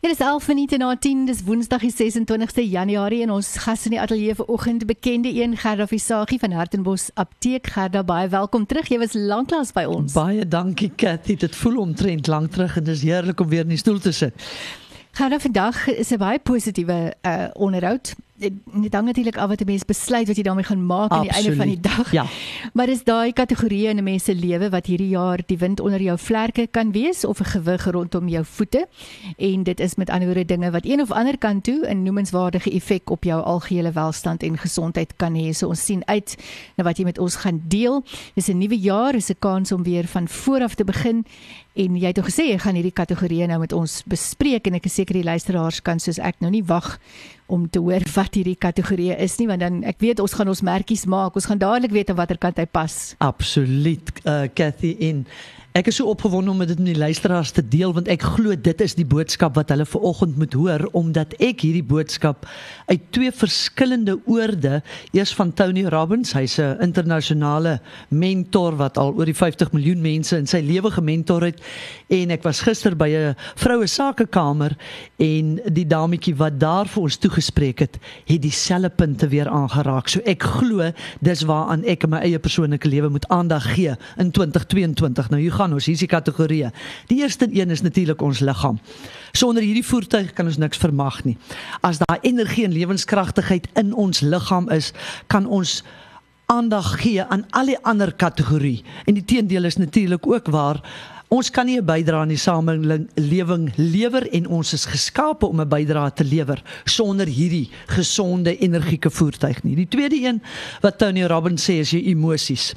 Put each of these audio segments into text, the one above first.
Dit is 11 minute na 10, dis Woensdag die 26ste Januarie en ons gas in die ateljee vanoggend bekende een Gerda Visagie van Hartenbos Apteek. Gerda, baie welkom terug. Jy was lanklaas by ons. Baie dankie Cathy. Dit voel omtrent lank terug en dis heerlik om weer in die stoel te sit. Gerda, vandag is 'n baie positiewe uh onderhoud dit hang natuurlik af wat 'n mens besluit wat jy daarmee gaan maak aan die einde van die dag. Ja. Maar is daai kategorieë in 'n mens se lewe wat hierdie jaar die wind onder jou vlerke kan wees of 'n gewig rondom jou voete. En dit is met ander woorde dinge wat een of ander kan toe 'n noemenswaardige effek op jou algehele welstand en gesondheid kan hê. So ons sien uit na wat jy met ons gaan deel. Dis 'n nuwe jaar, is 'n kans om weer van voor af te begin. En jy het ook gesê jy gaan hierdie kategorieë nou met ons bespreek en ek is seker die luisteraars kan soos ek nou nie wag om te hoor wat hierdie kategorie is nie want dan ek weet ons gaan ons merkies maak. Ons gaan dadelik weet aan watter kant hy pas. Absoluut uh, Cathy. In Ek is so opgewonde om dit met die luisteraars te deel want ek glo dit is die boodskap wat hulle ver oggend moet hoor omdat ek hierdie boodskap uit twee verskillende oorde eers van Tony Robbins, hy's 'n internasionale mentor wat al oor die 50 miljoen mense in sy lewe gementor het en ek was gister by 'n vroue sakekamer en die dametjie wat daar vir ons toegespreek het, het dieselfde punte weer aangeraak. So ek glo dis waaraan ek in my eie persoonlike lewe moet aandag gee in 2022. Nou hier gaan ons hierdie kategorieë. Die eerste een is natuurlik ons liggaam. Sonder hierdie voertuig kan ons niks vermag nie. As daar energie en lewenskragtigheid in ons liggaam is, kan ons aandag gee aan al die ander kategorieë. En die teendeel is natuurlik ook waar Ons kan nie 'n bydrae aan die samelewing lewer en ons is geskape om 'n bydrae te lewer sonder hierdie gesonde energieke voertuig nie. Die tweede een wat Tony Robbins sê is jou emosies.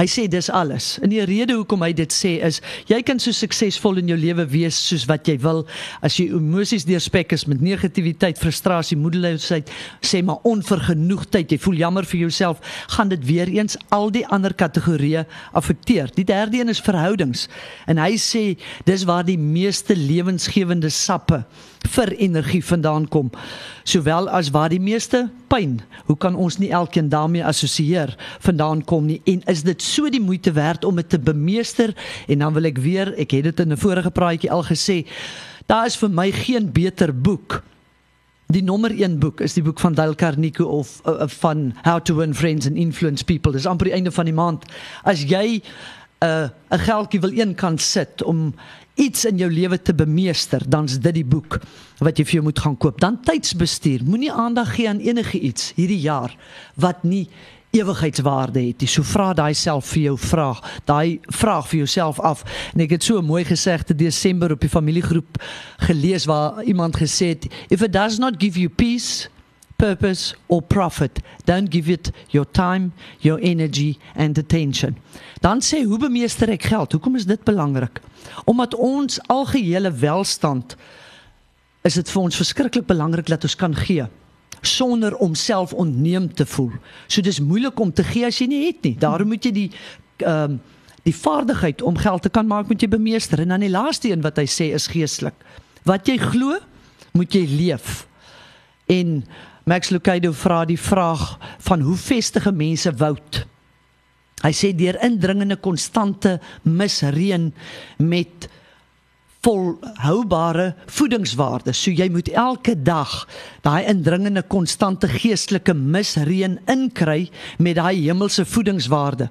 Hy sê dis alles. En die rede hoekom hy dit sê is jy kan so suksesvol in jou lewe wees soos wat jy wil as jy emosies deurspek is met negativiteit, frustrasie, moedeloosheid, sê maar onvergenoegdheid, jy voel jammer vir jouself, gaan dit weer eens al die ander kategorieë affekteer. Die derde een is verhoudings. En hy sê dis waar die meeste lewensgewende sappe vir energie vandaan kom sowel as waar die meeste pyn hoe kan ons nie elkeen daarmee assosieer vandaan kom nie en is dit so die moeite werd om dit te bemeester en dan wil ek weer ek het dit in 'n vorige praatjie al gesê daar is vir my geen beter boek Die nommer 1 boek is die boek van Dale Carnegie of uh, van How to Win Friends and Influence People. Dis amper die einde van die maand. As jy 'n uh, 'n geldjie wil een kant sit om iets in jou lewe te bemeester, dan's dit die boek wat jy vir jou moet gaan koop. Dan tydsbestuur. Moenie aandag gee aan enige iets hierdie jaar wat nie ewigheidswaarde het. So vra daai self vir jou vraag. Daai vraag vir jouself af. En ek het so mooi gesegd in Desember op die familiegroep gelees waar iemand gesê het, if it does not give you peace, purpose or profit, don't give it your time, your energy and attention. Dan sê hoe bemeester ek geld? Hoekom is dit belangrik? Omdat ons algehele welstand is dit vir ons verskriklik belangrik dat ons kan gee sonder om self ontneem te voel. So dis moeilik om te gee as jy nie het nie. Daarom moet jy die ehm um, die vaardigheid om geld te kan maak moet jy bemeester. En dan die laaste een wat hy sê is geestelik. Wat jy glo, moet jy leef. En Max Lucado vra die vraag van hoe vestige mense woud. Hy sê deur indringende konstante misreën met volhoubare voedingswaardes. So jy moet elke dag daai indringende konstante geestelike misreën inkry met daai hemelse voedingswaarde.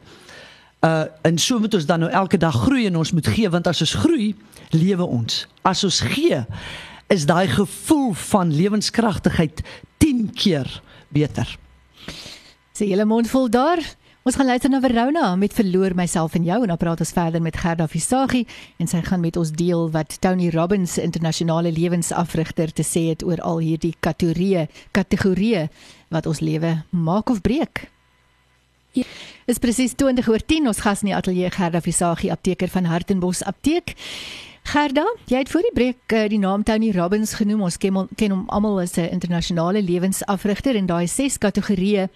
Uh en so moet ons dan nou elke dag groei en ons moet gee want as ons groei, lewe ons. As ons gee, is daai gevoel van lewenskragtigheid 10 keer beter. Sê julle mond vol daar? Ons gaan luister na Verona met verloor myself in jou en dan praat ons verder met Gerda Visagie en sy gaan met ons deel wat Tony Robbins internasionale lewensafrigter te sê het oor al hierdie kategorieë kategorieë wat ons lewe maak of breek. Ja. Is presies 20 oor 10 ons gas in die ateljee Gerda Visagie apteker van Hartenbos apteek. Gerda, jy het voor die breek uh, die naam Tony Robbins genoem. Ons ken, ken hom almal as 'n internasionale lewensafrigter en daai ses kategorieë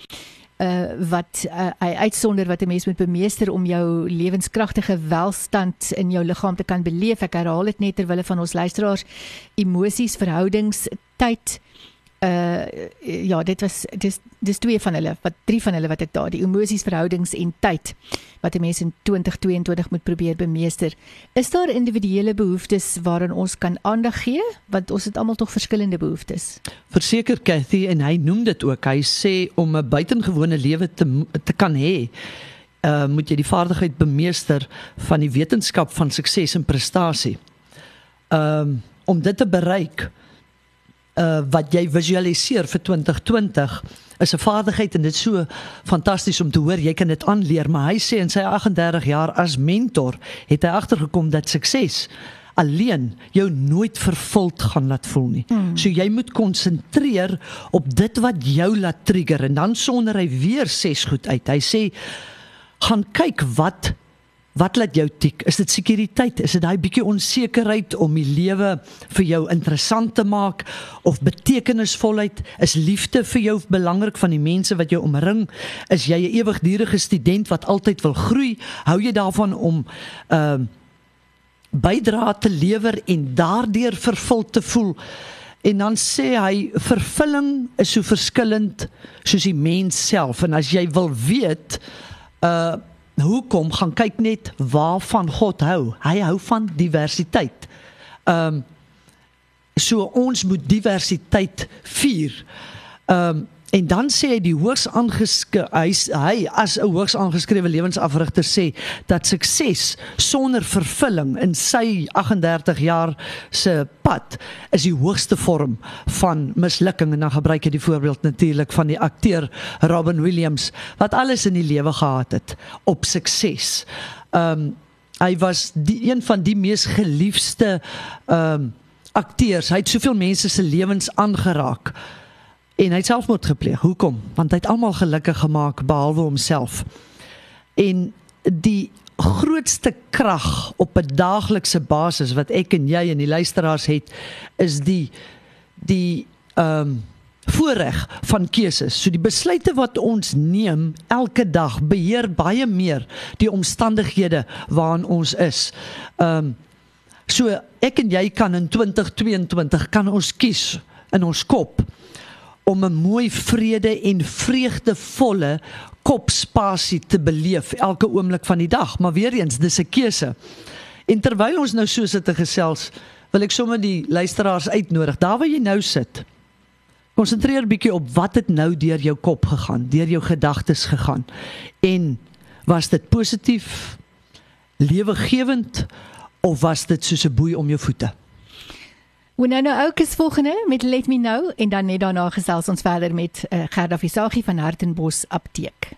uh wat uh, hy uitsonder wat 'n mens moet bemeester om jou lewenskragtige welstand in jou liggaam te kan beleef. Ek herhaal dit net ter wille van ons luisteraars. Emosies, verhoudings, tyd, uh ja, dit was dis dis twee van hulle, wat drie van hulle wat ek daar, die emosies, verhoudings en tyd wat 'n mens in 2022 moet probeer bemeester. Is daar individuele behoeftes waaraan ons kan aandag gee? Want ons het almal tog verskillende behoeftes. Verseker Cathy en hy noem dit ook. Hy sê om 'n buitengewone lewe te te kan hê, uh moet jy die vaardigheid bemeester van die wetenskap van sukses en prestasie. Um om dit te bereik, uh wat jy visualiseer vir 2020 is 'n vaardigheid en dit so fantasties om te hoor jy kan dit aanleer maar hy sê in sy 38 jaar as mentor het hy agtergekom dat sukses alleen jou nooit vervuld gaan laat voel nie. Hmm. So jy moet konsentreer op dit wat jou laat trigger en dan sonder hy weer ses goed uit. Hy sê gaan kyk wat Wat laat jou tik? Is dit sekuriteit? Is dit daai bietjie onsekerheid om die lewe vir jou interessant te maak of betekenisvolheid? Is liefde vir jou belangrik van die mense wat jou omring? Is jy 'n ewigdurende student wat altyd wil groei? Hou jy daarvan om ehm uh, bydra te lewer en daardeur vervul te voel? En dan sê hy vervulling is so verskillend soos die mens self en as jy wil weet uh hoekom gaan kyk net waarvan God hou. Hy hou van diversiteit. Ehm um, so ons moet diversiteit vier. Ehm um, En dan sê hy die hoogs aangeske hy hy as 'n hoogs aangeskrewe lewensafrigter sê dat sukses sonder vervulling in sy 38 jaar se pad is die hoogste vorm van mislukking en dan gebruik hy die voorbeeld natuurlik van die akteur Robin Williams wat alles in die lewe gehad het op sukses. Ehm um, hy was die een van die mees geliefde ehm um, akteurs. Hy het soveel mense se lewens aangeraak en hy het selfmoord gepleeg. Hoekom? Want hy het almal gelukkig gemaak behalwe homself. En die grootste krag op 'n daaglikse basis wat ek en jy en die luisteraars het is die die ehm um, voorreg van keuses. So die besluite wat ons neem elke dag beheer baie meer die omstandighede waarin ons is. Ehm um, so ek en jy kan in 2022 kan ons kies in ons kop om 'n mooi vrede en vreugdevolle kopspasie te beleef elke oomblik van die dag. Maar weer eens, dis 'n keuse. En terwyl ons nou so sit te gesels, wil ek sommer die luisteraars uitnodig. Daar waar jy nou sit, konsentreer bietjie op wat het nou deur jou kop gegaan, deur jou gedagtes gegaan. En was dit positief, lewegewend of was dit soos 'n boei om jou voete? We nou ook is volgende met Let Me Know en dan net daarna gesels ons verder met uh, Gerda Visagie van Hartenbos Apteek.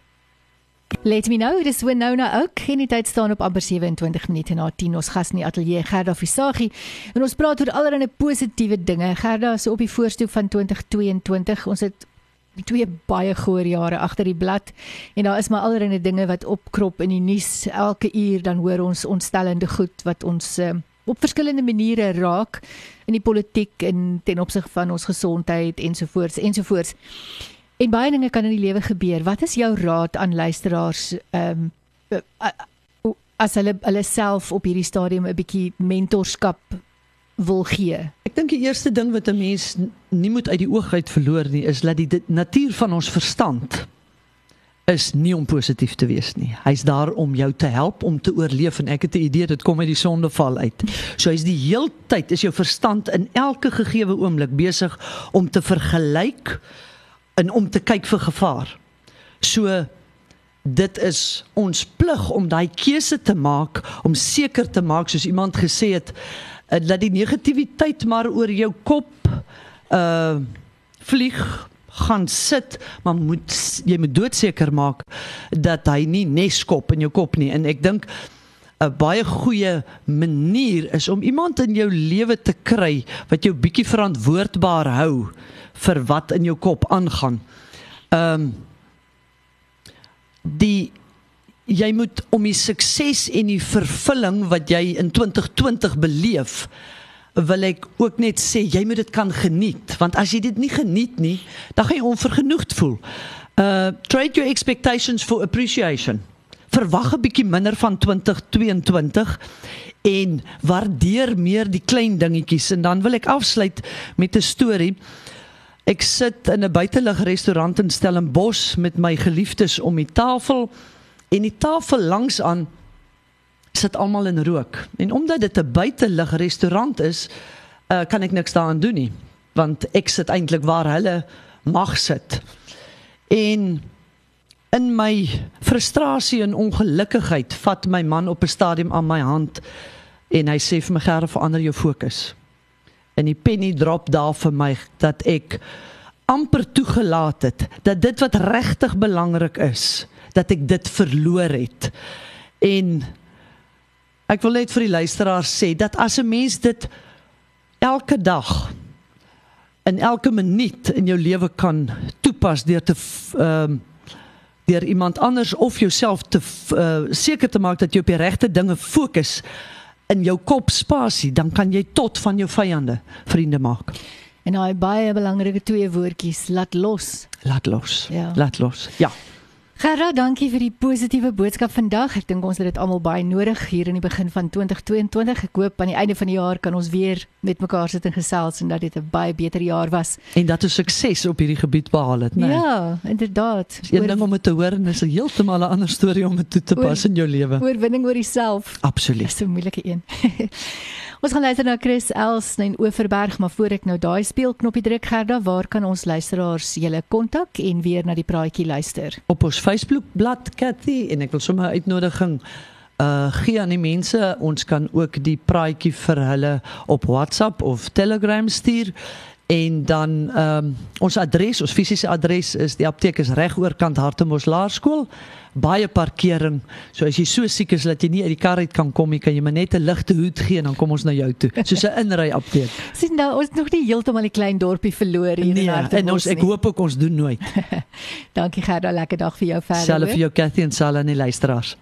Let Me Know, dis we nou ook geen die tyd staan op amper 27 minute na 10 ons gas in die ateljee Gerda Visagie en ons praat oor allerlei positiewe dinge. Gerda is op die voorstoep van 2022. Ons het twee baie goeie jare agter die blad en daar is maar allerlei dinge wat opkrop in die nuus elke uur dan hoor ons ontstellende goed wat ons uh, op verskillende maniere raak in die politiek en ten opsig van ons gesondheid ensovoorts ensovoorts. En baie dinge kan in die lewe gebeur. Wat is jou raad aan luisteraars ehm um, as hulle hulle self op hierdie stadium 'n bietjie mentorskap wil gee? Ek dink die eerste ding wat 'n mens nie moet uit die oog uit verloor nie is dat die natuur van ons verstand is nie om positief te wees nie. Hy's daar om jou te help om te oorleef en ek het 'n idee dit kom uit die sondeval uit. So hy's die heeltyd is jou verstand in elke gegeewe oomblik besig om te vergelyk en om te kyk vir gevaar. So dit is ons plig om daai keuse te maak om seker te maak soos iemand gesê het eh, dat die negativiteit maar oor jou kop uh vlieg gaan sit, maar moet jy moet doodseker maak dat hy nie neskop in jou kop nie. En ek dink 'n baie goeie manier is om iemand in jou lewe te kry wat jou bietjie verantwoordbaar hou vir wat in jou kop aangaan. Ehm um, die jy moet om die sukses en die vervulling wat jy in 2020 beleef wil ek ook net sê jy moet dit kan geniet want as jy dit nie geniet nie dan gaan jy onvergenoegd voel. Uh trade your expectations for appreciation. Verwag 'n bietjie minder van 2022 en waardeer meer die klein dingetjies en dan wil ek afsluit met 'n storie. Ek sit in 'n buitelug restaurant in Stellenbosch met my geliefdes om die tafel en die tafel langs aan sit almal in rook. En omdat dit 'n buitelug restaurant is, uh, kan ek niks daaraan doen nie, want ek sit eintlik waar hulle mag sit. En in my frustrasie en ongelukkigheid vat my man op 'n stadium aan my hand en hy sê vir my gerre verander jou fokus. En die penny drop daar vir my dat ek amper toegelaat het dat dit wat regtig belangrik is, dat ek dit verloor het. En ek wil net vir die luisteraars sê dat as 'n mens dit elke dag in elke minuut in jou lewe kan toepas deur te ehm um, deur iemand anders of jouself te uh, seker te maak dat jy op die regte dinge fokus in jou kop spasie, dan kan jy tot van jou vyande vriende maak. En daai baie belangrike twee woordjies, laat los. Laat los. Ja. Laat los. Ja. Gerra, dankie vir die positiewe boodskap vandag. Ek dink ons het dit almal baie nodig hier in die begin van 2022. Ek hoop aan die einde van die jaar kan ons weer met mekaar sit en gesels en dat dit 'n baie beter jaar was. En dat ons sukses op hierdie gebied behaal het, né? Nee. Ja, inderdaad. Een ding om dit te hoor en is 'n heeltemal 'n ander storie om dit toe te pas in jou lewe. Oorwinning oor jouself. Absoluut. Dis 'n moeilike een. Ons gaan luister na Chris Els in Oeverberg, maar voor ek nou daai speelknoppie druk Gerda, waar kan ons luisteraars julle kontak en weer na die praatjie luister? Op ons Facebook bladsy Cathy en ek wil sommer uitnodiging uh gee aan die mense. Ons kan ook die praatjie vir hulle op WhatsApp of Telegram stuur. En dan ehm um, ons adres, ons fisiese adres is die apteek is reg oorkant Hartemos Laerskool. Baie parkering. So as jy so siek is dat jy nie uit die kar uit kan kom nie, kan jy maar net 'n ligte hoed gee en dan kom ons na jou toe. Soos 'n inry apteek. Sien nou, ons nog nie heeltemal die klein dorpie verloor hier nee, in Hartemos. En ons ek hoop ook ons doen nooit. Dankie Gerda, lekker dag vir jou verder. Selfe vir jou Cathy en Sal en die luisteraars.